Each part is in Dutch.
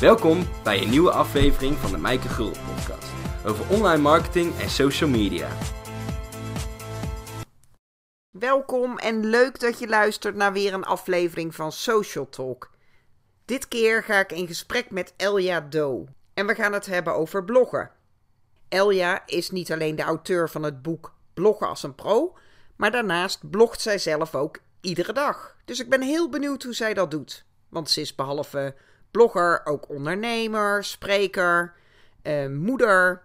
Welkom bij een nieuwe aflevering van de Mijke Gul podcast over online marketing en social media. Welkom en leuk dat je luistert naar weer een aflevering van Social Talk. Dit keer ga ik in gesprek met Elja Do en we gaan het hebben over bloggen. Elja is niet alleen de auteur van het boek Bloggen als een pro, maar daarnaast blogt zij zelf ook iedere dag. Dus ik ben heel benieuwd hoe zij dat doet. Want ze is behalve blogger ook ondernemer, spreker, eh, moeder.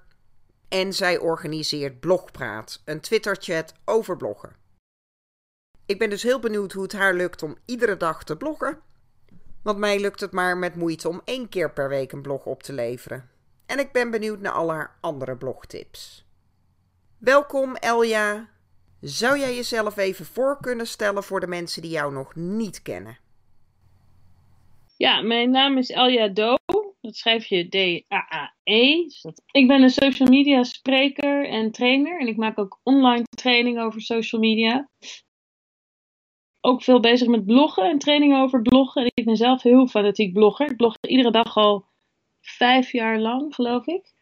En zij organiseert Blogpraat, een Twitter-chat over bloggen. Ik ben dus heel benieuwd hoe het haar lukt om iedere dag te bloggen. Want mij lukt het maar met moeite om één keer per week een blog op te leveren. En ik ben benieuwd naar al haar andere blogtips. Welkom Elja. Zou jij jezelf even voor kunnen stellen voor de mensen die jou nog niet kennen? Ja, mijn naam is Elja Do. Dat schrijf je D-A-A-E. Dus ik ben een social media spreker en trainer. En ik maak ook online training over social media. Ook veel bezig met bloggen en training over bloggen. En ik ben zelf heel fanatiek blogger. Ik blog iedere dag al vijf jaar lang, geloof ik.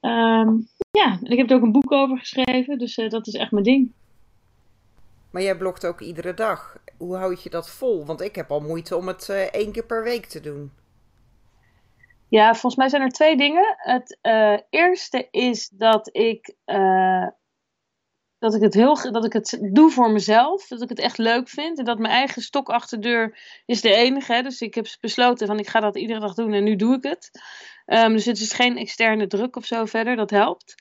Ehm, ja, en ik heb er ook een boek over geschreven. Dus uh, dat is echt mijn ding. Maar jij blogt ook iedere dag. Hoe houd je dat vol? Want ik heb al moeite om het uh, één keer per week te doen. Ja, volgens mij zijn er twee dingen. Het uh, eerste is dat ik, uh, dat, ik het heel, dat ik het doe voor mezelf. Dat ik het echt leuk vind. En dat mijn eigen stok achter de deur is de enige. Hè? Dus ik heb besloten van ik ga dat iedere dag doen en nu doe ik het. Um, dus het is geen externe druk of zo verder. Dat helpt.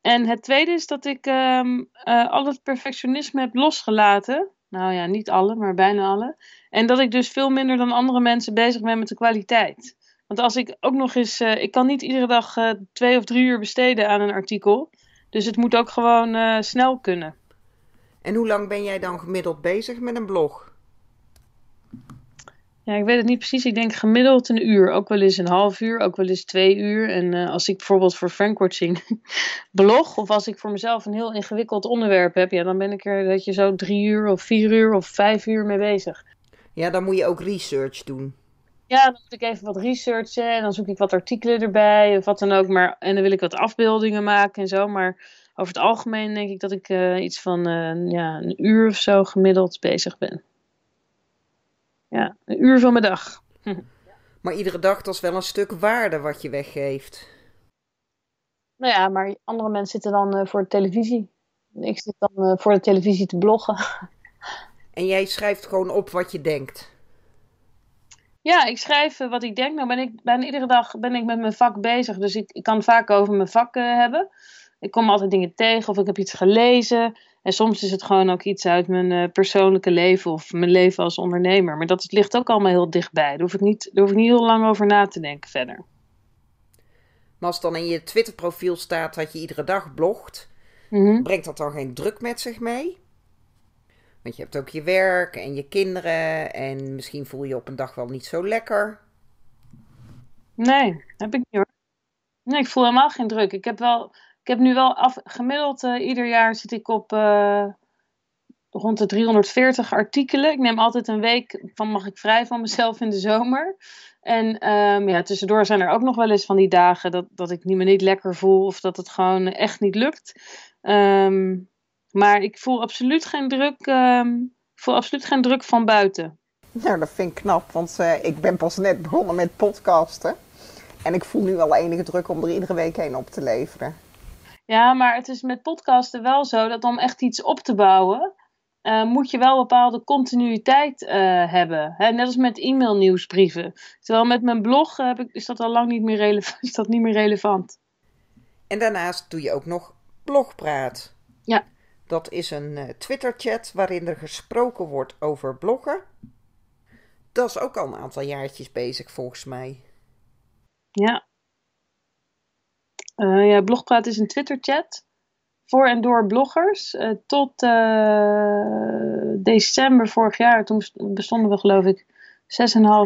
En het tweede is dat ik um, al het perfectionisme heb losgelaten. Nou ja, niet alle, maar bijna alle. En dat ik dus veel minder dan andere mensen bezig ben met de kwaliteit. Want als ik ook nog eens. Uh, ik kan niet iedere dag uh, twee of drie uur besteden aan een artikel. Dus het moet ook gewoon uh, snel kunnen. En hoe lang ben jij dan gemiddeld bezig met een blog? Ja, ik weet het niet precies. Ik denk gemiddeld een uur. Ook wel eens een half uur, ook wel eens twee uur. En uh, als ik bijvoorbeeld voor Frankwatching blog, of als ik voor mezelf een heel ingewikkeld onderwerp heb, ja, dan ben ik er dat je zo drie uur of vier uur of vijf uur mee bezig. Ja, dan moet je ook research doen. Ja, dan moet ik even wat researchen en dan zoek ik wat artikelen erbij of wat dan ook. Maar, en dan wil ik wat afbeeldingen maken en zo. Maar over het algemeen denk ik dat ik uh, iets van uh, ja, een uur of zo gemiddeld bezig ben. Ja, een uur van mijn dag. Maar iedere dag, dat is wel een stuk waarde wat je weggeeft. Nou ja, maar andere mensen zitten dan uh, voor de televisie. Ik zit dan uh, voor de televisie te bloggen. En jij schrijft gewoon op wat je denkt? Ja, ik schrijf uh, wat ik denk. Nou ben ik bijna iedere dag ben ik met mijn vak bezig. Dus ik, ik kan vaak over mijn vak hebben. Ik kom altijd dingen tegen of ik heb iets gelezen. En soms is het gewoon ook iets uit mijn uh, persoonlijke leven of mijn leven als ondernemer. Maar dat ligt ook allemaal heel dichtbij. Daar hoef ik niet, daar hoef ik niet heel lang over na te denken verder. Maar als dan in je Twitter-profiel staat dat je iedere dag blogt, mm -hmm. brengt dat dan geen druk met zich mee? Want je hebt ook je werk en je kinderen en misschien voel je op een dag wel niet zo lekker. Nee, heb ik niet hoor. Nee, ik voel helemaal geen druk. Ik heb wel ik heb nu wel af, gemiddeld uh, ieder jaar zit ik op uh, rond de 340 artikelen. Ik neem altijd een week van mag ik vrij van mezelf in de zomer. En um, ja, tussendoor zijn er ook nog wel eens van die dagen dat, dat ik me niet lekker voel of dat het gewoon echt niet lukt. Um, maar ik voel absoluut geen druk, um, voel absoluut geen druk van buiten. Nou, dat vind ik knap, want uh, ik ben pas net begonnen met podcasten. En ik voel nu al enige druk om er iedere week heen op te leveren. Ja, maar het is met podcasten wel zo dat om echt iets op te bouwen, uh, moet je wel bepaalde continuïteit uh, hebben. Hè? Net als met e-mailnieuwsbrieven. Terwijl met mijn blog heb ik, is dat al lang niet meer, relevant, is dat niet meer relevant. En daarnaast doe je ook nog blogpraat. Ja. Dat is een uh, Twitter-chat waarin er gesproken wordt over bloggen. Dat is ook al een aantal jaartjes bezig volgens mij. Ja, uh, ja, Blogpraat is een Twitter-chat voor en door bloggers. Uh, tot uh, december vorig jaar, toen bestonden we geloof ik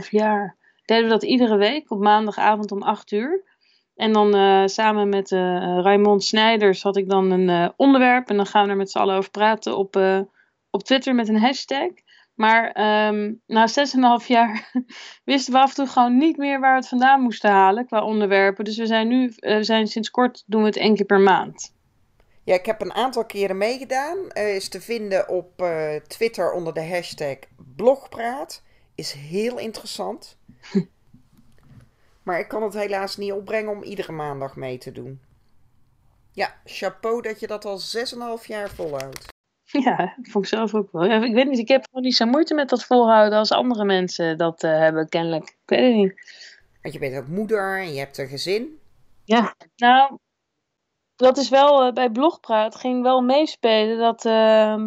6,5 jaar, deden we dat iedere week op maandagavond om 8 uur. En dan samen met Raymond Snijders had ik dan een onderwerp en dan gaan we er met z'n allen over praten op, op Twitter met een hashtag. Maar ehm, na 6,5 jaar wisten we af en toe gewoon niet meer waar we het vandaan moesten halen qua onderwerpen. Dus we zijn nu, uh, zijn sinds kort doen we het één keer per maand. Ja, ik heb een aantal keren meegedaan. Uh, is te vinden op uh, Twitter onder de hashtag blogpraat. Is heel interessant. maar ik kan het helaas niet opbrengen om iedere maandag mee te doen. Ja, chapeau dat je dat al 6,5 jaar volhoudt. Ja, dat vond ik zelf ook wel. Ja, ik weet niet, ik heb gewoon niet zo moeite met dat volhouden als andere mensen dat uh, hebben, kennelijk. Ik weet het niet. Want je bent ook moeder en je hebt een gezin. Ja, nou, dat is wel uh, bij Blogpraat ging wel meespelen dat uh,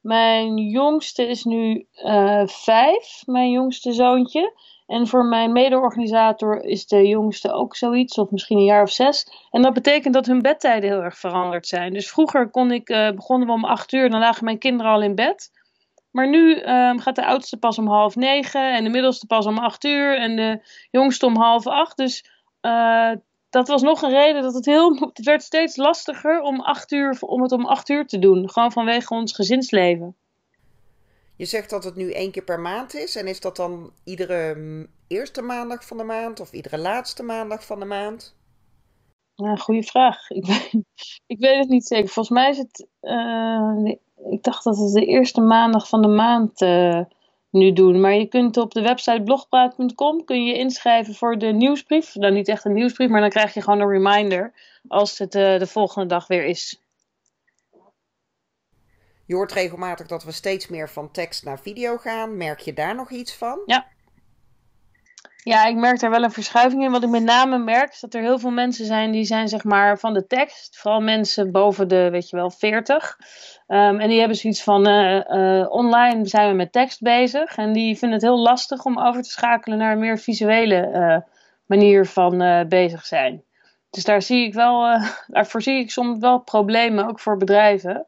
mijn jongste is nu uh, vijf, mijn jongste zoontje. En voor mijn mede-organisator is de jongste ook zoiets, of misschien een jaar of zes. En dat betekent dat hun bedtijden heel erg veranderd zijn. Dus vroeger kon ik, uh, begonnen we om acht uur, dan lagen mijn kinderen al in bed. Maar nu um, gaat de oudste pas om half negen en de middelste pas om acht uur en de jongste om half acht. Dus uh, dat was nog een reden dat het heel. Het werd steeds lastiger om, acht uur, om het om acht uur te doen. Gewoon vanwege ons gezinsleven. Je zegt dat het nu één keer per maand is. En is dat dan iedere eerste maandag van de maand of iedere laatste maandag van de maand? Goede vraag. Ik weet, ik weet het niet zeker. Volgens mij is het. Uh, ik dacht dat het de eerste maandag van de maand uh, nu doen. Maar je kunt op de website blogpraat.com kun je inschrijven voor de nieuwsbrief. Dan niet echt een nieuwsbrief, maar dan krijg je gewoon een reminder als het uh, de volgende dag weer is. Je hoort regelmatig dat we steeds meer van tekst naar video gaan. Merk je daar nog iets van? Ja. Ja, ik merk daar wel een verschuiving in. Wat ik met name merk, is dat er heel veel mensen zijn die zijn zeg maar van de tekst. Vooral mensen boven de, weet je wel, 40. Um, en die hebben zoiets van, uh, uh, online zijn we met tekst bezig. En die vinden het heel lastig om over te schakelen naar een meer visuele uh, manier van bezig zijn. Dus daar zie ik wel, daarvoor zie ik soms wel problemen, ook voor bedrijven.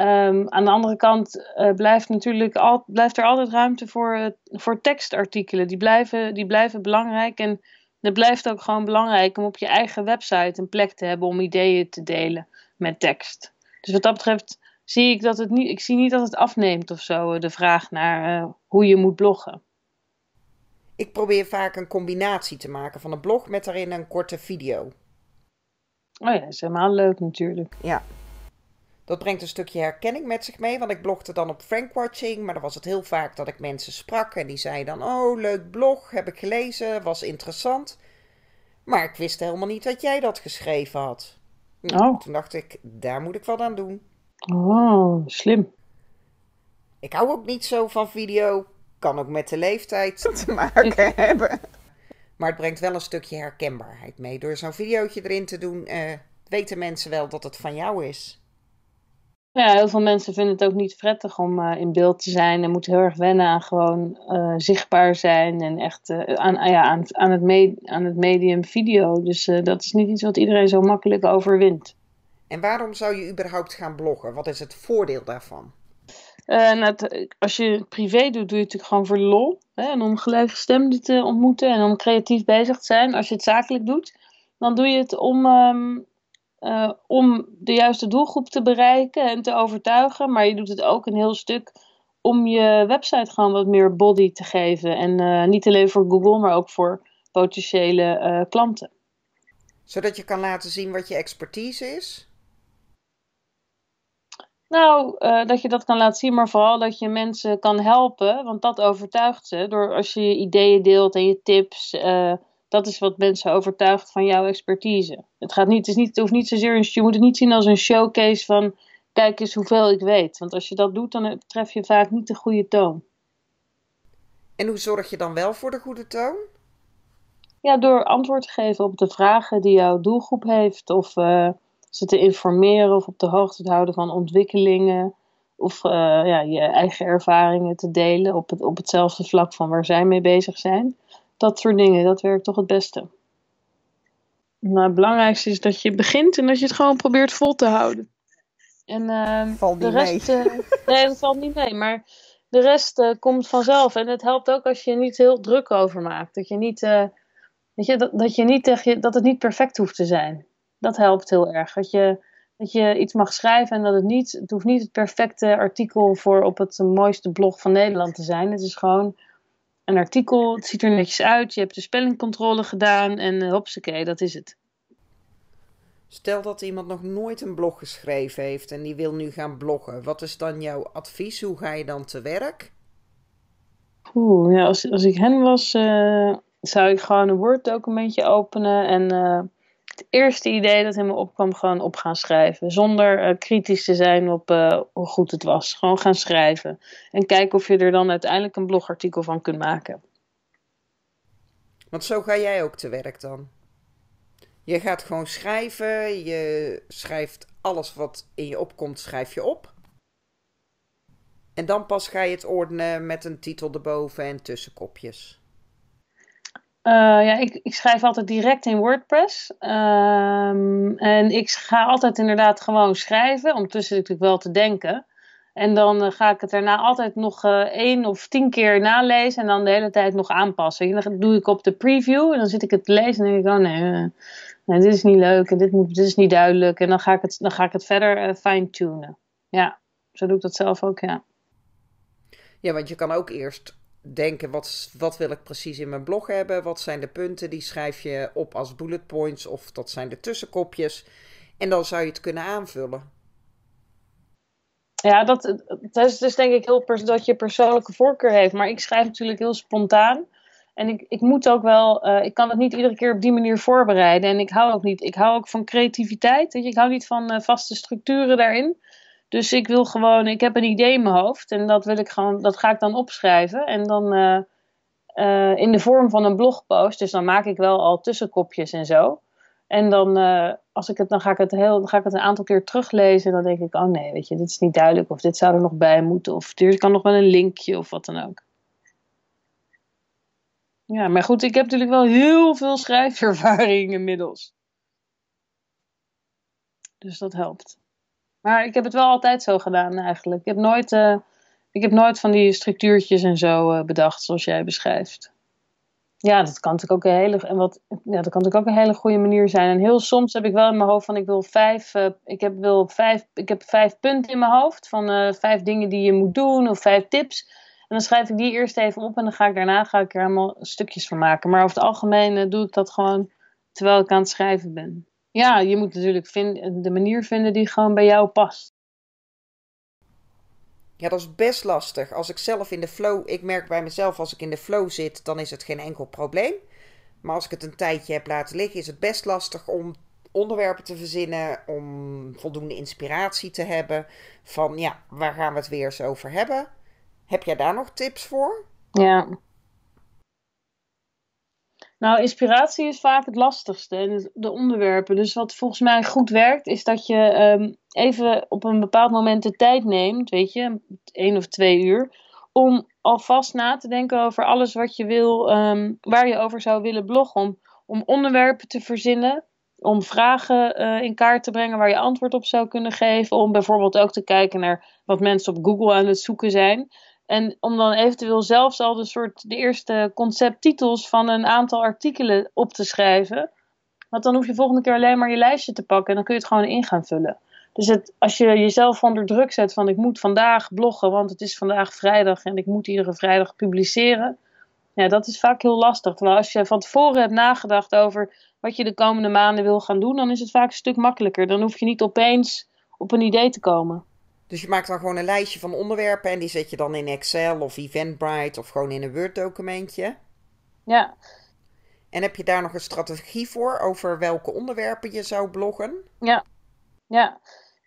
Um, aan de andere kant uh, blijft, natuurlijk al, blijft er altijd ruimte voor, uh, voor tekstartikelen. Die blijven, die blijven belangrijk. En het blijft ook gewoon belangrijk om op je eigen website een plek te hebben om ideeën te delen met tekst. Dus wat dat betreft zie ik dat het niet, ik zie niet dat het afneemt of zo, de vraag naar uh, hoe je moet bloggen. Ik probeer vaak een combinatie te maken van een blog met daarin een korte video. Oh ja, dat is helemaal leuk natuurlijk. Ja, dat brengt een stukje herkenning met zich mee, want ik blogde dan op Frankwatching, maar dan was het heel vaak dat ik mensen sprak en die zeiden dan, oh leuk blog, heb ik gelezen, was interessant. Maar ik wist helemaal niet dat jij dat geschreven had. Oh. Toen dacht ik, daar moet ik wat aan doen. Oh, slim. Ik hou ook niet zo van video, kan ook met de leeftijd te maken hebben. Maar het brengt wel een stukje herkenbaarheid mee. Door zo'n videootje erin te doen, uh, weten mensen wel dat het van jou is. Ja, heel veel mensen vinden het ook niet prettig om uh, in beeld te zijn en moeten heel erg wennen aan gewoon uh, zichtbaar zijn en echt uh, aan, ja, aan, aan, het me aan het medium video. Dus dat is niet iets wat iedereen zo makkelijk overwint. En waarom zou je überhaupt gaan bloggen? Wat is het voordeel daarvan? nou, als je het privé doet, doe je het natuurlijk gewoon voor lol. Hè, en om gelijkgestemden te ontmoeten en om creatief bezig te zijn. Als je het zakelijk doet, dan doe je het om um, uh, om de juiste doelgroep te bereiken en te overtuigen. Maar je doet het ook een heel stuk om je website gewoon wat meer body te geven. En uh, niet alleen voor Google, maar ook voor potentiële uh, klanten. Zodat je kan laten zien wat je expertise is? Nou, dat je dat kan laten zien, maar vooral dat je mensen kan helpen. Want dat overtuigt ze. Door als je je ideeën deelt en je tips dat is wat mensen overtuigt van jouw expertise. Het, gaat niet, het, is niet, het hoeft niet zozeer je moet het niet zien als een showcase van kijk eens hoeveel ik weet. Want als je dat doet, dan tref je vaak niet de goede toon. En hoe zorg je dan wel voor de goede toon? Ja, door antwoord te geven op de vragen die jouw doelgroep heeft. Of uh, ze te informeren of op de hoogte te houden van ontwikkelingen. Of uh, ja, je eigen ervaringen te delen op, het, op hetzelfde vlak van waar zij mee bezig zijn dat soort dingen, dat werkt toch het beste. Nou, het belangrijkste is dat je begint en dat je het gewoon probeert vol te houden. En uh, valt de rest. Uh, nee, dat valt niet mee. Maar de rest uh, komt vanzelf. En het helpt ook als je niet heel druk over maakt. Dat je niet. weet je, dat, dat, je niet dat het niet perfect hoeft te zijn. Dat helpt heel erg. Dat je Dat je iets mag schrijven en dat het niet, het hoeft niet het perfecte artikel voor op het mooiste blog van Nederland te zijn. Het is gewoon een artikel, het ziet er netjes uit, je hebt de spellingcontrole gedaan en uh, hopsakee, dat is het. Stel dat iemand nog nooit een blog geschreven heeft en die wil nu gaan bloggen. Wat is dan jouw advies? Hoe ga je dan te werk? Oeh, ja, als, als ik hen was, uh, zou ik gewoon een Word-documentje openen en uh, het eerste idee dat in me opkwam, gewoon op gaan schrijven. Zonder uh, kritisch te zijn op hoe goed het was. Gewoon gaan schrijven. En kijken of je er dan uiteindelijk een blogartikel van kunt maken. Want zo ga jij ook te werk dan? Je gaat gewoon schrijven, je schrijft alles wat in je opkomt, schrijf je op. En dan pas ga je het ordenen met een titel erboven en tussenkopjes. Uh, ja, ik, ik, schrijf altijd direct in WordPress. Um, en ik ga altijd inderdaad gewoon schrijven. Ondertussen natuurlijk wel te denken. En dan uh, ga ik het daarna altijd nog uh, één of tien keer nalezen. En dan de hele tijd nog aanpassen. Dan doe ik op de preview. En dan zit ik het te lezen. En denk ik, oh nee, nee dit is niet leuk. En dit, moet, dit is niet duidelijk. En dan ga ik het, dan ga ik het verder fine-tunen. Ja, zo doe ik dat zelf ook, ja. Ja, want je kan ook eerst denken, wat, wat wil ik precies in mijn blog hebben? Wat zijn de punten? Die schrijf je op als bullet points of dat zijn de tussenkopjes. En dan zou je het kunnen aanvullen. Ja, dat, dat is dus denk ik heel dat je persoonlijke voorkeur heeft. Maar ik schrijf natuurlijk heel spontaan. En ik, ik moet ook wel, uh, ik kan het niet iedere keer op die manier voorbereiden. En ik hou ook niet, ik hou ook van creativiteit. Weet? Ik hou niet van uh, vaste structuren daarin. Dus ik wil gewoon, ik heb een idee in mijn hoofd en dat wil ik gewoon, dat ga ik dan opschrijven. En dan uh, uh, in de vorm van een blogpost. Dus dan maak ik wel al tussenkopjes en zo. En dan, uh, als ik het, dan ga ik het, heel, dan ga ik het een aantal keer teruglezen. En dan denk ik, oh nee, weet je, dit is niet duidelijk. Of dit zou er nog bij moeten. Of er kan nog wel een linkje of wat dan ook. Ja, maar goed, ik heb natuurlijk wel heel veel schrijfervaring inmiddels. Dus dat helpt. Maar ik heb het wel altijd zo gedaan eigenlijk. Ik heb nooit, uh, ik heb nooit van die structuurtjes en zo uh, bedacht zoals jij beschrijft. Ja, dat kan natuurlijk ook een hele, en wat, ja, dat kan ook een hele goede manier zijn. En heel soms heb ik wel in mijn hoofd van ik wil vijf, uh, ik heb, wil vijf, ik heb vijf punten in mijn hoofd van vijf dingen die je moet doen of vijf tips. En dan schrijf ik die eerst even op en dan ga ik daarna ga ik er helemaal stukjes van maken. Maar over het algemeen doe ik dat gewoon terwijl ik aan het schrijven ben ja, je moet natuurlijk vind, de manier vinden die gewoon bij jou past. Ja, dat is best lastig. Als ik zelf in de flow, ik merk bij mezelf als ik in de flow zit, dan is het geen enkel probleem. Maar als ik het een tijdje heb laten liggen, is het best lastig om onderwerpen te verzinnen, om voldoende inspiratie te hebben. Van ja, waar gaan we het weer eens over hebben? Heb jij daar nog tips voor? Ja, nou, inspiratie is vaak het lastigste en de onderwerpen. Dus wat volgens mij goed werkt, is dat je um, even op een bepaald moment de tijd neemt, weet je, één of twee uur, om alvast na te denken over alles wat je wil, um, waar je over zou willen bloggen. Om, onderwerpen te verzinnen, om vragen uh, in kaart te brengen waar je antwoord op zou kunnen geven. Om bijvoorbeeld ook te kijken naar wat mensen op Google aan het zoeken zijn. En om dan eventueel zelfs al de soort de eerste concepttitels van een aantal artikelen op te schrijven. Want dan hoef je volgende keer alleen maar je lijstje te pakken en dan kun je het gewoon in gaan vullen. Dus het, als je jezelf onder druk zet van ik moet vandaag bloggen, want het is vandaag vrijdag en ik moet iedere vrijdag publiceren. Ja, dat is vaak heel lastig. Terwijl als je van tevoren hebt nagedacht over wat je de komende maanden wil gaan doen, dan is het vaak een stuk makkelijker. Dan hoef je niet opeens op een idee te komen. Dus je maakt dan gewoon een lijstje van onderwerpen en die zet je dan in Excel of Eventbrite of gewoon in een Word-documentje. Ja. En heb je daar nog een strategie voor over welke onderwerpen je zou bloggen? Ja, ja.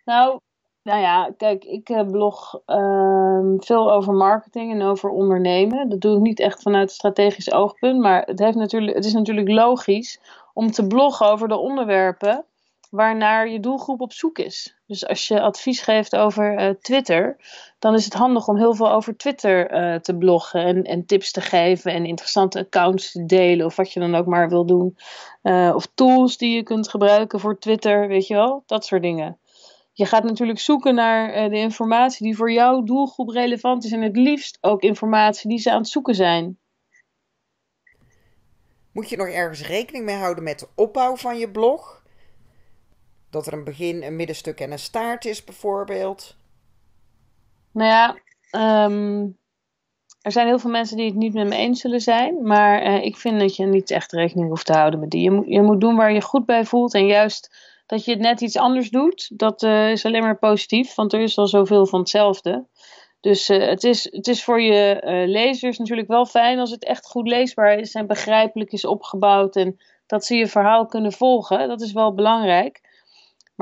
Nou, nou ja, kijk, ik uh, blog uh, veel over marketing en over ondernemen. Dat doe ik niet echt vanuit strategisch oogpunt, maar het, heeft natuurlijk, het is natuurlijk logisch om te bloggen over de onderwerpen waarnaar je doelgroep op zoek is. Dus als je advies geeft over uh, Twitter, dan is het handig om heel veel over Twitter uh, te bloggen en, en, tips te geven en interessante accounts te delen of wat je dan ook maar wil doen. Uh, of tools die je kunt gebruiken voor Twitter, weet je wel, dat soort dingen. Je gaat natuurlijk zoeken naar de informatie die voor jouw doelgroep relevant is en het liefst ook informatie die ze aan het zoeken zijn. Moet je nog ergens rekening mee houden met de opbouw van je blog? Dat er een begin, een middenstuk en een staart is, bijvoorbeeld. Nou ja, ehm, er zijn heel veel mensen die het niet met me eens zullen zijn. Maar eh, ik vind dat je niet echt rekening hoeft te houden met die. Je moet, je moet doen waar je goed bij voelt. En juist dat je het net iets anders doet, dat eh, is alleen maar positief. Want er is al zoveel van hetzelfde. Dus uh, het, is, het is voor je lezers natuurlijk wel fijn als het echt goed leesbaar is en begrijpelijk is opgebouwd. En dat ze je verhaal kunnen volgen. Dat is wel belangrijk.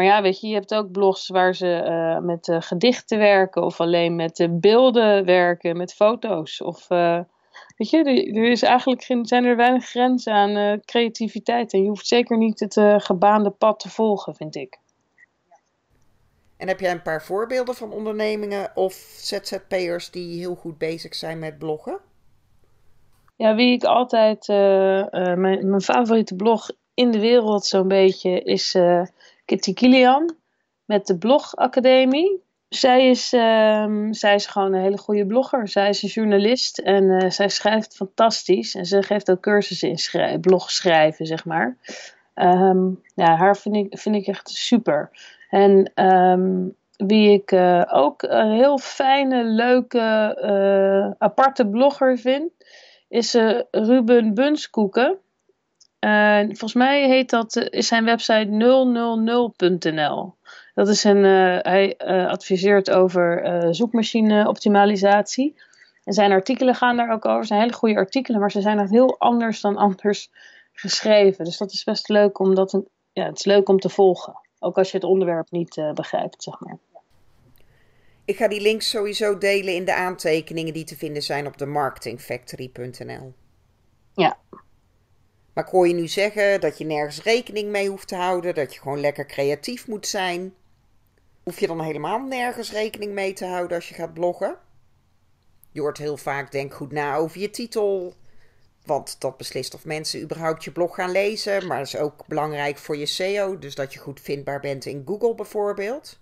Maar ja, weet je, je hebt ook blogs waar ze uh, met uh, gedichten werken of alleen met uh, beelden werken, met foto's. Of weet je, er, is eigenlijk geen, zijn er weinig grenzen aan creativiteit. En je hoeft zeker niet het gebaande pad te volgen, vind ik. En heb jij een paar voorbeelden van ondernemingen of ZZP'ers die heel goed bezig zijn met bloggen? Ja, wie ik altijd, mijn, mijn favoriete blog in de wereld zo'n beetje is Kitty Kilian met de Blog Academie. Zij is, uh, zij is gewoon een hele goede blogger. Zij is een journalist en uh, zij schrijft fantastisch. En ze geeft ook cursussen in schrij blog schrijven, zeg maar. Um, ja, haar vind ik, vind ik echt super. En um, wie ik uh, ook een heel fijne, leuke, uh, aparte blogger vind, is Ruben Bunskoeken. Uh, volgens mij heet dat, uh, is zijn website 000.nl. Dat is een, uh, hij adviseert over zoekmachine-optimalisatie. En zijn artikelen gaan daar ook over. Het zijn hele goede artikelen, maar ze zijn echt heel anders dan anders geschreven. Dus dat is best leuk om, dat, ja, het is leuk om te volgen. Ook als je het onderwerp niet begrijpt, zeg maar. Ik ga die links sowieso delen in de aantekeningen die te vinden zijn op de marketingfactory.nl. Ja, maar ik je nu zeggen dat je nergens rekening mee hoeft te houden, dat je gewoon lekker creatief moet zijn. Hoef je dan helemaal nergens rekening mee te houden als je gaat bloggen? Je hoort heel vaak denk goed na over je titel, want dat beslist of mensen überhaupt je blog gaan lezen, maar dat is ook belangrijk voor je SEO, dus dat je goed vindbaar bent in Google bijvoorbeeld.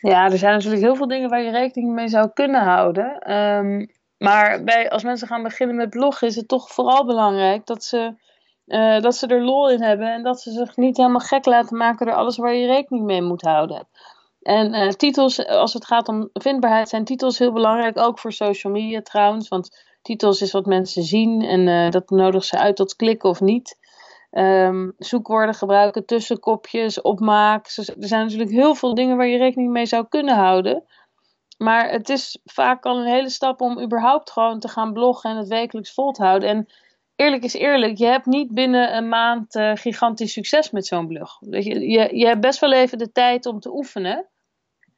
Ja, er zijn natuurlijk heel veel dingen waar je rekening mee zou kunnen houden. Um, maar bij, als mensen gaan beginnen met bloggen, is het toch vooral belangrijk dat ze, uh, dat ze er lol in hebben. En dat ze zich niet helemaal gek laten maken door alles waar je rekening mee moet houden. En uh, titels, als het gaat om vindbaarheid, zijn titels heel belangrijk. Ook voor social media trouwens. Want titels is wat mensen zien en uh, dat nodigt ze uit tot klikken of niet. Um, zoekwoorden gebruiken, tussenkopjes, opmaak. Er zijn natuurlijk heel veel dingen waar je rekening mee zou kunnen houden. Maar het is vaak al een hele stap om überhaupt gewoon te gaan bloggen en het wekelijks vol te houden. En eerlijk is eerlijk, je hebt niet binnen een maand uh, gigantisch succes met zo'n blog. Je, je, je hebt best wel even de tijd om te oefenen.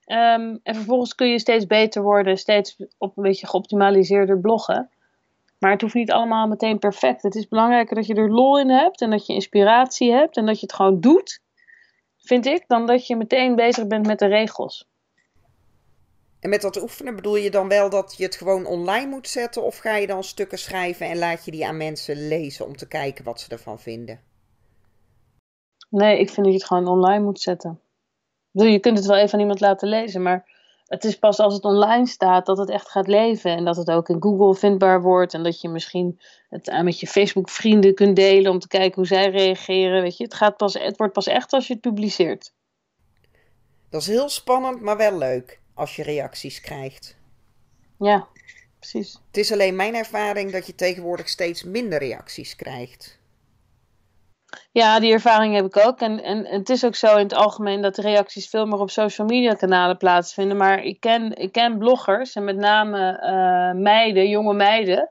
Um, en vervolgens kun je steeds beter worden, steeds op een beetje geoptimaliseerder bloggen. Maar het hoeft niet allemaal meteen perfect. Het is belangrijker dat je er lol in hebt en dat je inspiratie hebt en dat je het gewoon doet, vind ik, dan dat je meteen bezig bent met de regels. En met dat oefenen bedoel je dan wel dat je het gewoon online moet zetten? Of ga je dan stukken schrijven en laat je die aan mensen lezen om te kijken wat ze ervan vinden? Nee, ik vind dat je het gewoon online moet zetten. Je kunt het wel even aan iemand laten lezen, maar het is pas als het online staat dat het echt gaat leven. En dat het ook in Google vindbaar wordt. En dat je misschien het met je Facebook vrienden kunt delen om te kijken hoe zij reageren. Weet je, het, gaat pas, het wordt pas echt als je het publiceert. Dat is heel spannend, maar wel leuk als je reacties krijgt. Ja, precies. Het is alleen mijn ervaring dat je tegenwoordig steeds minder reacties krijgt. Ja, die ervaring heb ik ook. En, en het is ook zo in het algemeen dat de reacties veel meer op social media kanalen plaatsvinden. Maar ik ken, ik ken bloggers en met name uh, meiden, jonge meiden,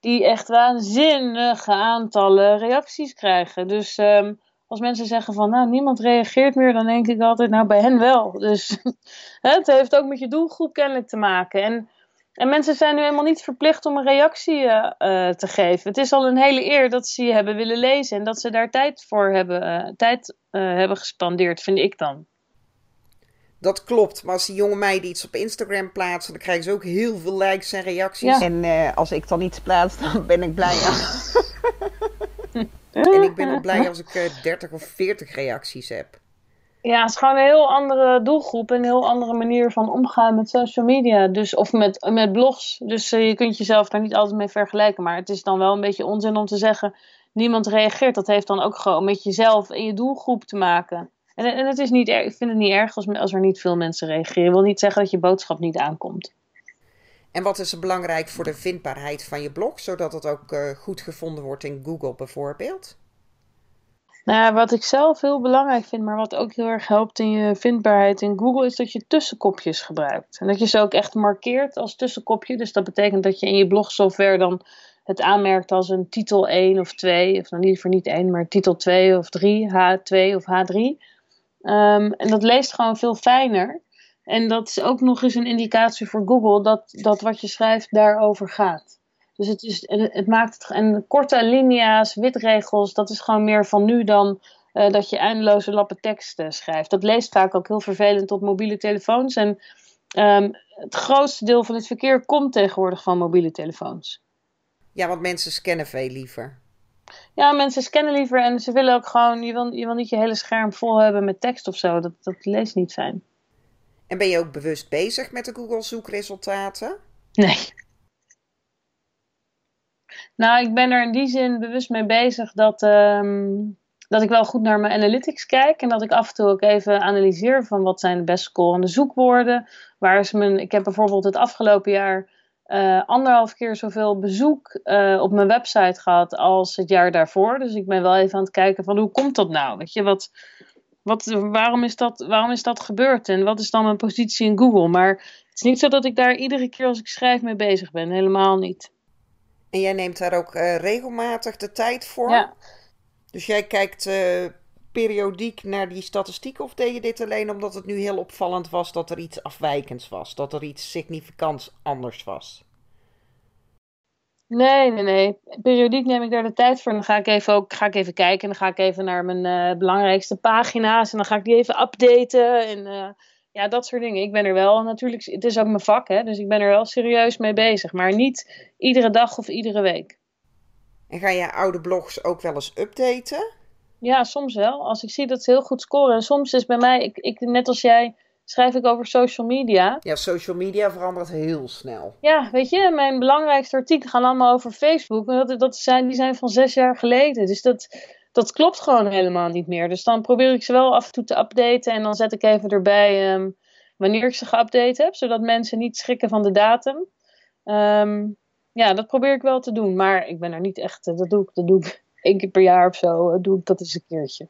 die echt waanzinnige aantallen reacties krijgen. Dus um, als mensen zeggen van nou niemand reageert meer, dan denk ik altijd nou bij hen wel. Dus het heeft ook met je doelgroep kennelijk te maken. En, en mensen zijn nu helemaal niet verplicht om een reactie uh, te geven. Het is al een hele eer dat ze je hebben willen lezen en dat ze daar tijd voor hebben, uh, tijd, hebben gespandeerd, vind ik dan. Dat klopt, maar als die jonge meiden iets op Instagram plaatsen, dan krijgen ze ook heel veel likes en reacties. Ja. En als ik dan iets plaats, dan ben ik blij. En ik ben ook blij als ik uh, eh, 30 of 40 reacties heb. Ja, het is gewoon een heel andere doelgroep en een heel andere manier van omgaan met social media. Dus, of met, met blogs. Dus uh, je kunt jezelf daar niet altijd mee vergelijken. Maar het is dan wel een beetje onzin om te zeggen: niemand reageert. Dat heeft dan ook gewoon met jezelf en je doelgroep te maken. En, en het is niet erg, ik vind het niet erg als, als er niet veel mensen reageren. Ik wil niet zeggen dat je boodschap niet aankomt. En wat is er belangrijk voor de vindbaarheid van je blog, zodat het ook uh, goed gevonden wordt in Google bijvoorbeeld? Nou wat ik zelf heel belangrijk vind, maar wat ook heel erg helpt in je vindbaarheid in Google, is dat je tussenkopjes gebruikt. En dat je ze ook echt markeert als tussenkopje. Dus dat betekent dat je in je blogsoftware dan het aanmerkt als een titel 1 of 2, of dan liever niet 1, maar titel 2 of 3, H2 of H3. Um, en dat leest gewoon veel fijner. En dat is ook nog eens een indicatie voor Google dat, dat wat je schrijft daarover gaat. Dus het, is, het maakt het. En korte linea's, witregels, dat is gewoon meer van nu dan uh, dat je eindeloze lappen tekst uh, schrijft. Dat leest vaak ook heel vervelend op mobiele telefoons. En um, het grootste deel van het verkeer komt tegenwoordig van mobiele telefoons. Ja, want mensen scannen veel liever. Ja, mensen scannen liever en ze willen ook gewoon. Je wil, je wil niet je hele scherm vol hebben met tekst of zo. Dat, dat leest niet fijn. En ben je ook bewust bezig met de Google zoekresultaten? Nee. Nou, ik ben er in die zin bewust mee bezig dat, um, dat ik wel goed naar mijn analytics kijk. En dat ik af en toe ook even analyseer van wat zijn de best scorende zoekwoorden. Waar is mijn, ik heb bijvoorbeeld het afgelopen jaar uh, anderhalf keer zoveel bezoek uh, op mijn website gehad als het jaar daarvoor. Dus ik ben wel even aan het kijken van hoe komt dat nou? Weet je, wat, wat, waarom, is dat, waarom is dat gebeurd en wat is dan mijn positie in Google? Maar het is niet zo dat ik daar iedere keer als ik schrijf mee bezig ben. Helemaal niet. En jij neemt daar ook uh, regelmatig de tijd voor? Ja. Dus jij kijkt uh, periodiek naar die statistieken of deed je dit alleen omdat het nu heel opvallend was dat er iets afwijkends was? Dat er iets significants anders was? Nee, nee, nee. Periodiek neem ik daar de tijd voor. En dan ga ik even, ook, ga ik even kijken. En dan ga ik even naar mijn uh, belangrijkste pagina's. En dan ga ik die even updaten. En uh, ja, dat soort dingen. Ik ben er wel natuurlijk, het is ook mijn vak, hè. Dus ik ben er wel serieus mee bezig. Maar niet iedere dag of iedere week. En ga je oude blogs ook wel eens updaten? Ja, soms wel. Als ik zie dat ze heel goed scoren. En soms is bij mij, ik, ik, net als jij, schrijf ik over social media. Ja, social media verandert heel snel. Ja, weet je, mijn belangrijkste artikelen gaan allemaal over Facebook. En dat, dat zijn, die zijn van zes jaar geleden. Dus dat, dat klopt gewoon helemaal niet meer. Dus dan probeer ik ze wel af en toe te updaten. En dan zet ik even erbij um, wanneer ik ze geüpdate heb. Zodat mensen niet schrikken van de datum. Um, ja, dat probeer ik wel te doen. Maar ik ben er niet echt, dat doe ik, dat doe ik één keer per jaar of zo. Doe ik dat eens een keertje.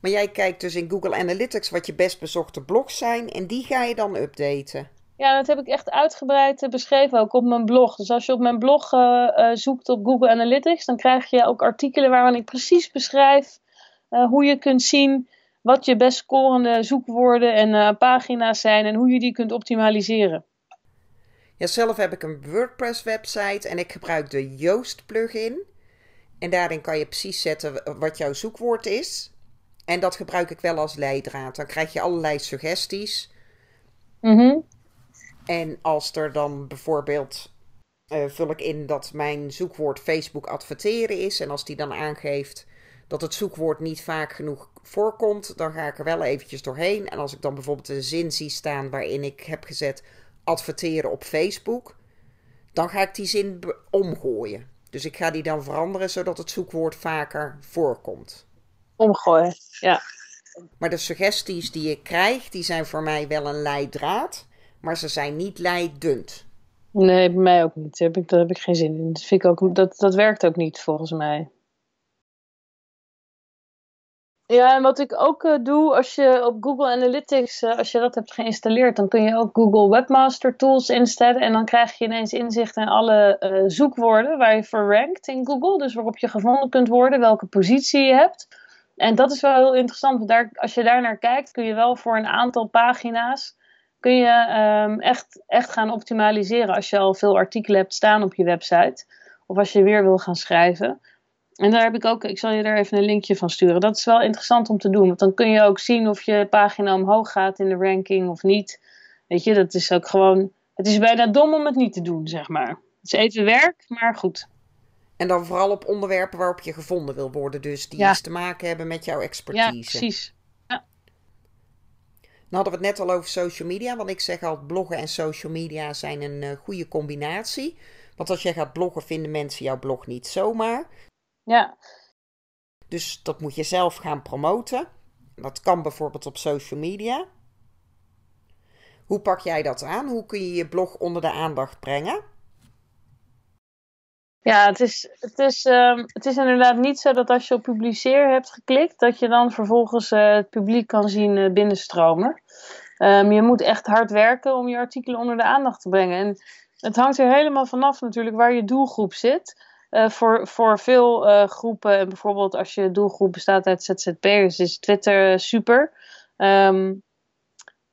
Maar jij kijkt dus in Google Analytics wat je best bezochte blogs zijn en die ga je dan updaten. Ja, dat heb ik echt uitgebreid beschreven ook op mijn blog. Dus als je op mijn blog uh, uh, zoekt op Google Analytics, dan krijg je ook artikelen waarin ik precies beschrijf uh, hoe je kunt zien wat je best scorende zoekwoorden en pagina's zijn en hoe je die kunt optimaliseren. Ja, zelf heb ik een WordPress website en ik gebruik de Yoast plugin. En daarin kan je precies zetten wat jouw zoekwoord is. En dat gebruik ik wel als leidraad. Dan krijg je allerlei suggesties. Mm En als er dan bijvoorbeeld uh, vul ik in dat mijn zoekwoord Facebook adverteren is. En als die dan aangeeft dat het zoekwoord niet vaak genoeg voorkomt, dan ga ik er wel eventjes doorheen. En als ik dan bijvoorbeeld een zin zie staan waarin ik heb gezet adverteren op Facebook, dan ga ik die zin omgooien. Dus ik ga die dan veranderen zodat het zoekwoord vaker voorkomt. Omgooien, ja. Maar de suggesties die ik krijg, die zijn voor mij wel een leidraad, maar ze zijn niet leidend. Nee, bij mij ook niet. Daar heb ik, daar heb ik geen zin in. Dat, vind ik ook, dat, dat werkt ook niet volgens mij. Ja, en wat ik ook uh, doe als je op Google Analytics, uh, als je dat hebt geïnstalleerd, dan kun je ook Google Webmaster Tools instellen. En dan krijg je ineens inzicht in alle uh, zoekwoorden waar je voor rankt in Google. Dus waarop je gevonden kunt worden, welke positie je hebt. En dat is wel heel interessant, want daar, als je daar naar kijkt, kun je wel voor een aantal pagina's kun je um, echt, echt gaan optimaliseren als je al veel artikelen hebt staan op je website. Of als je weer wil gaan schrijven. En daar heb ik ook, ik zal je daar even een linkje van sturen. Dat is wel interessant om te doen, want dan kun je ook zien of je pagina omhoog gaat in de ranking of niet. Weet je, dat is ook gewoon, het is bijna dom om het niet te doen, zeg maar. Het is even werk, maar goed. En dan vooral op onderwerpen waarop je gevonden wil worden, dus die ja. iets te maken hebben met jouw expertise. Ja, precies. Ja. Dan hadden we het net al over social media, want ik zeg al, bloggen en social media zijn een uh, goede combinatie. Want als jij gaat bloggen, vinden mensen jouw blog niet zomaar. Ja. Dus dat moet je zelf gaan promoten. Dat kan bijvoorbeeld op social media. Hoe pak jij dat aan? Hoe kun je je blog onder de aandacht brengen? Ja, het is, het, is, ehm, het is inderdaad niet zo dat als je op publiceer hebt geklikt, dat je dan vervolgens uh, het publiek kan zien uh, binnenstromen. Um, je moet echt hard werken om je artikelen onder de aandacht te brengen. En het hangt er helemaal vanaf natuurlijk waar je doelgroep zit. Uh, voor, voor veel groepen, en bijvoorbeeld als je doelgroep bestaat uit ZZP'ers, is Twitter super. Um,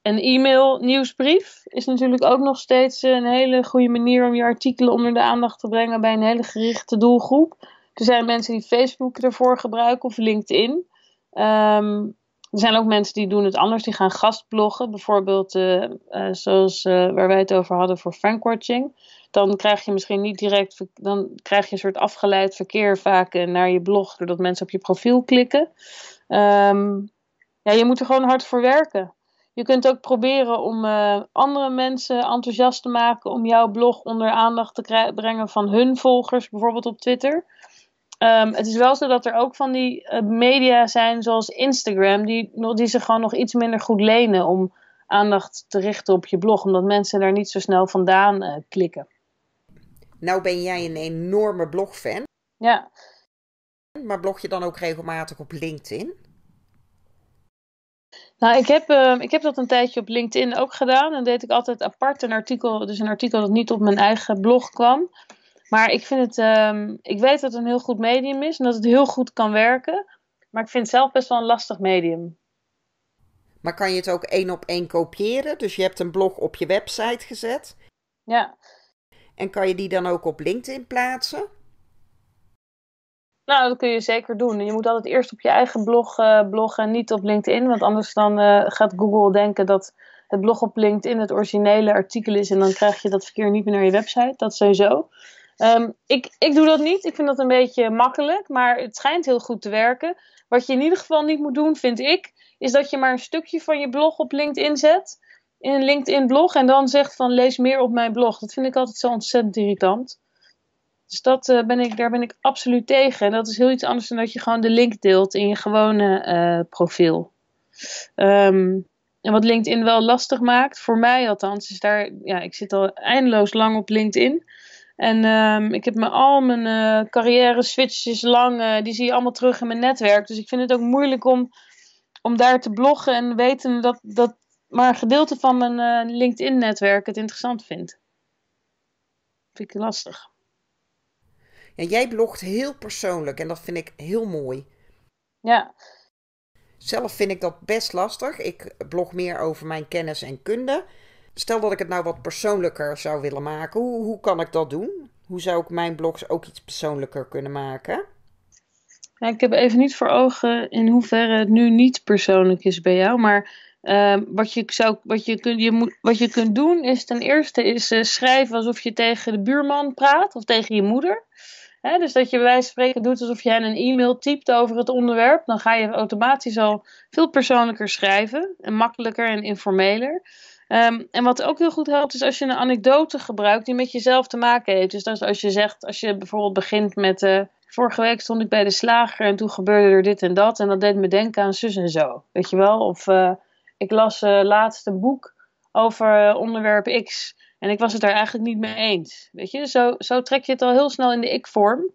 een e-mail nieuwsbrief is natuurlijk ook nog steeds een hele goede manier om je artikelen onder de aandacht te brengen bij een hele gerichte doelgroep. Er zijn mensen die Facebook ervoor gebruiken of LinkedIn. Um, er zijn ook mensen die doen het anders, die gaan gastbloggen. Bijvoorbeeld uh, uh, zoals waar wij het over hadden voor Frankwatching. Dan krijg je misschien niet direct, dan krijg je een soort afgeleid verkeer vaak naar je blog, doordat mensen op je profiel klikken. Um, ja, je moet er gewoon hard voor werken. Je kunt ook proberen om uh, andere mensen enthousiast te maken om jouw blog onder aandacht te brengen van hun volgers, bijvoorbeeld op Twitter. Um, het is wel zo dat er ook van die uh, media zijn, zoals Instagram, die, die zich gewoon nog iets minder goed lenen om aandacht te richten op je blog, omdat mensen daar niet zo snel vandaan uh, klikken. Nou ben jij een enorme blogfan. Ja. Maar blog je dan ook regelmatig op LinkedIn? Nou, ik heb, uh, ik heb dat een tijdje op LinkedIn ook gedaan. Dan deed ik altijd apart een artikel, dus een artikel dat niet op mijn eigen blog kwam. Maar ik vind het, um, ik weet dat het een heel goed medium is en dat het heel goed kan werken. Maar ik vind het zelf best wel een lastig medium. Maar kan je het ook één op één kopiëren? Dus je hebt een blog op je website gezet. Ja. En kan je die dan ook op LinkedIn plaatsen? Nou, dat kun je zeker doen. Je moet altijd eerst op je eigen blog uh, bloggen en niet op LinkedIn. Want anders dan uh, gaat Google denken dat het blog op LinkedIn het originele artikel is. En dan krijg je dat verkeer niet meer naar je website. Dat sowieso. Um, ik, ik doe dat niet. Ik vind dat een beetje makkelijk. Maar het schijnt heel goed te werken. Wat je in ieder geval niet moet doen, vind ik, is dat je maar een stukje van je blog op LinkedIn zet. In een LinkedIn blog. En dan zegt van lees meer op mijn blog. Dat vind ik altijd zo ontzettend irritant. Dus dat, uh, ben ik, daar ben ik absoluut tegen. En dat is heel iets anders dan dat je gewoon de link deelt in je gewone uh, profiel. Um, en wat LinkedIn wel lastig maakt, voor mij althans, is daar, ja, ik zit al eindeloos lang op LinkedIn. En um, ik heb me al mijn uh, carrière switches lang, die zie je allemaal terug in mijn netwerk. Dus ik vind het ook moeilijk om, om daar te bloggen en weten dat, dat maar een gedeelte van mijn LinkedIn-netwerk het interessant vindt. Vind ik lastig. Ja, jij blogt heel persoonlijk en dat vind ik heel mooi. Ja. Zelf vind ik dat best lastig. Ik blog meer over mijn kennis en kunde. Stel dat ik het nou wat persoonlijker zou willen maken. Hoe, hoe kan ik dat doen? Hoe zou ik mijn blogs ook iets persoonlijker kunnen maken? Ja, ik heb even niet voor ogen in hoeverre het nu niet persoonlijk is bij jou. Maar uh, wat, je zou, wat, je kunt, je moet, wat je kunt doen is ten eerste is, uh, schrijven alsof je tegen de buurman praat of tegen je moeder dus dat je bij wijze van spreken doet alsof jij een e-mail typt over het onderwerp. Dan ga je automatisch al veel persoonlijker schrijven. En makkelijker en informeler. Um, en wat ook heel goed helpt, is als je een anekdote gebruikt die met jezelf te maken heeft. Dus als je zegt, als je bijvoorbeeld begint met. Uh, vorige week stond ik bij de slager en toen gebeurde er dit en dat. En dat deed me denken aan zus en zo. Weet je wel? Of uh, ik las uh, laatst een boek over onderwerp X. En ik was het daar eigenlijk niet mee eens. Weet je, zo, zo trek je het al heel snel in de ik-vorm.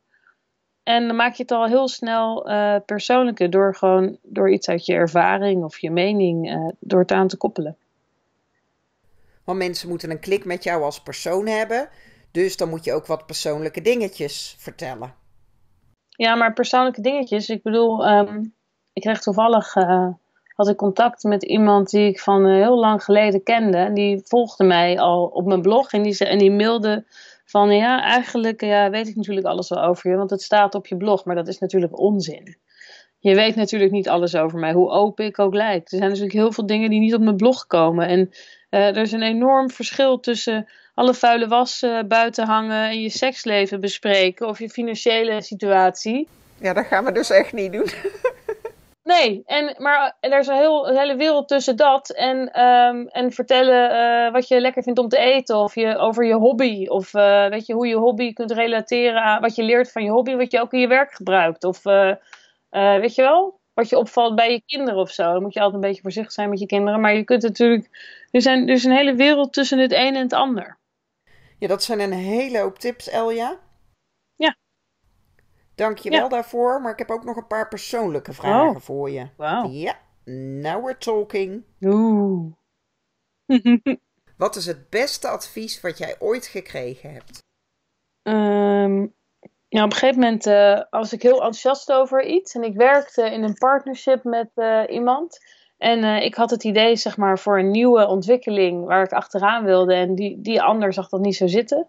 En dan maak je het al heel snel uh, persoonlijker door gewoon door iets uit je ervaring of je mening uh, door het aan te koppelen. Want mensen moeten een klik met jou als persoon hebben. Dus dan moet je ook wat persoonlijke dingetjes vertellen. Ja, maar persoonlijke dingetjes. Ik bedoel, um, ik kreeg toevallig uh, had ik contact met iemand die ik van heel lang geleden kende. Die volgde mij al op mijn blog en die, en die mailde van ja, eigenlijk ja, weet ik natuurlijk alles wel over je, want het staat op je blog, maar dat is natuurlijk onzin. Je weet natuurlijk niet alles over mij, hoe open ik ook lijk. Er zijn natuurlijk heel veel dingen die niet op mijn blog komen. En uh, er is een enorm verschil tussen alle vuile was buiten hangen en je seksleven bespreken of je financiële situatie. Ja, dat gaan we dus echt niet doen. Nee, en, maar er is een, heel, hele wereld tussen dat en, um, en vertellen uh, wat je lekker vindt om te eten. Of je, over je hobby. Of uh, weet je, hoe je hobby kunt relateren aan wat je leert van je hobby. Wat je ook in je werk gebruikt. Of weet je wel, wat je opvalt bij je kinderen of zo. Dan moet je altijd een beetje voorzichtig zijn met je kinderen. Maar je kunt natuurlijk. Er, zijn, er is een hele wereld tussen het een en het ander. Ja, dat zijn een hele hoop tips, Elja. Dank je wel daarvoor, maar ik heb ook nog een paar persoonlijke vragen Oh. voor je. Wauw. Ja, now we're talking. Oeh. Wat is het beste advies wat jij ooit gekregen hebt? Ehm, ja, op een gegeven moment eh, was ik heel enthousiast over iets. En ik werkte in een partnership met eh, iemand. En eh, ik had het idee, zeg maar, voor een nieuwe ontwikkeling waar ik achteraan wilde. En die, die ander zag dat niet zo zitten.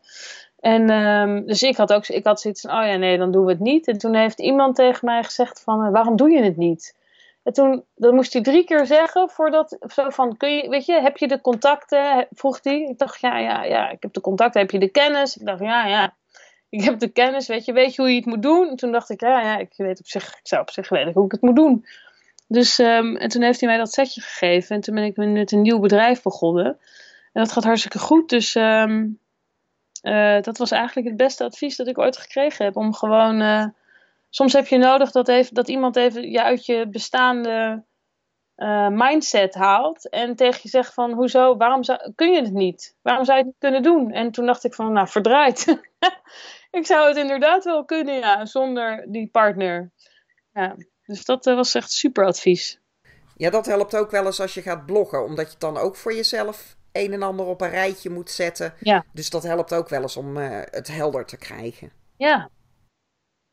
En ehm, dus ik had ook ik had zoiets van, oh ja, nee, dan doen we het niet. En toen heeft iemand tegen mij gezegd van, eh, waarom doe je het niet? En toen dat moest hij drie keer zeggen voordat, zo van, kun je, weet je, heb je de contacten? Vroeg hij. Ik dacht, ja, ja, ja, ik heb de contacten. Heb je de kennis? Ik dacht, ja, ja, ik heb de kennis. Weet je, weet je hoe je het moet doen? En toen dacht ik, ja, ja, ik weet op zich, ik zou op zich weten hoe ik het moet doen. Dus, ehm, en toen heeft hij mij dat setje gegeven. En toen ben ik met een nieuw bedrijf begonnen. En dat gaat hartstikke goed. Dus ehm, eh, dat was eigenlijk het beste advies dat ik ooit gekregen heb. Om gewoon. eh, soms heb je nodig dat, even, dat iemand even je uit je bestaande eh, mindset haalt. En tegen je zegt van hoezo, waarom kun je het niet? Waarom zou je het niet kunnen doen? En toen dacht ik van nou verdraaid. ik zou het inderdaad wel kunnen, ja, zonder die partner. Ja, dus dat was echt super advies. Ja, dat helpt ook wel eens als je gaat bloggen, omdat je dan ook voor jezelf een en ander op een rijtje moet zetten. Ja. Dus dat helpt ook wel eens om eh, het helder te krijgen. Ja.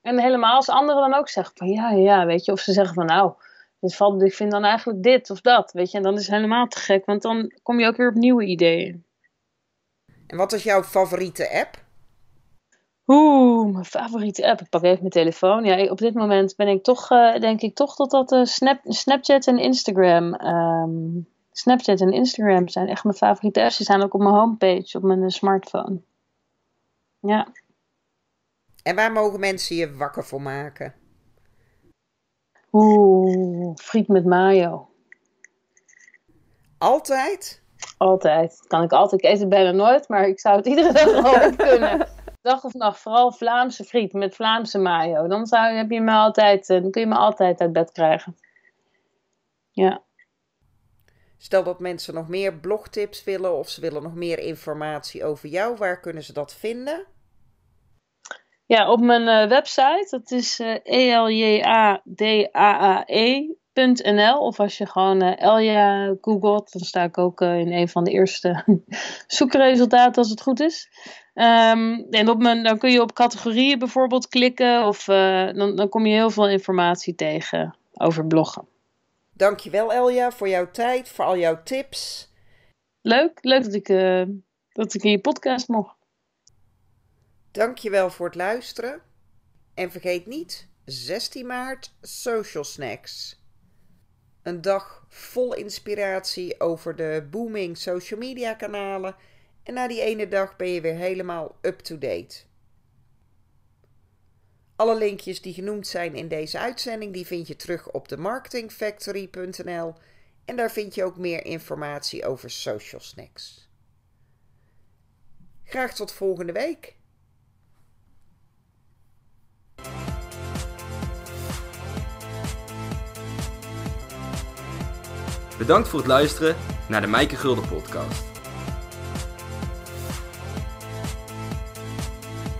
En helemaal als anderen dan ook zeggen van ja, ja, weet je. Of ze zeggen van nou, dit valt, ik vind dan eigenlijk dit of dat, weet je. En dan is het helemaal te gek, want dan kom je ook weer op nieuwe ideeën. En wat is jouw favoriete app? Oeh, mijn favoriete app. Ik pak even mijn telefoon. Ja, op dit moment ben ik toch, eh, denk ik toch dat dat eh, Snap, Snapchat en Instagram. ehm, Snapchat en Instagram zijn echt mijn favoriete apps. Die staan ook op mijn homepage op mijn eh, smartphone. Ja. En waar mogen mensen je wakker voor maken? Oeh, friet met mayo. Altijd? Altijd. Kan ik altijd. Ik eet het bijna nooit, maar ik zou het iedere dag wel kunnen. Dag of nacht, vooral Vlaamse friet met Vlaamse mayo. Dan zou, heb je me altijd, eh, dan kun je me altijd uit bed krijgen. Ja. Stel dat mensen nog meer blogtips willen of ze willen nog meer informatie over jou. Waar kunnen ze dat vinden? Ja, op mijn eh, website, dat is eh eljadae.nl. Of als je gewoon eh, Elja googelt, dan sta ik ook in een van de eerste zoekresultaten als het goed is. Ehm, en op mijn, dan kun je op categorieën bijvoorbeeld klikken, of dan, dan kom je heel veel informatie tegen over bloggen. Dankjewel Elja voor jouw tijd, voor al jouw tips. Leuk, leuk dat ik, eh, dat ik in je podcast mocht. Dankjewel voor het luisteren. En vergeet niet, 16 maart Social Snacks. Een dag vol inspiratie over de booming social media kanalen. En na die ene dag ben je weer helemaal up-to-date. Alle linkjes die genoemd zijn in deze uitzending, die vind je terug op de marketingfactory.nl. En daar vind je ook meer informatie over social snacks. Graag tot volgende week. Bedankt voor het luisteren naar de Mijke Gulden podcast.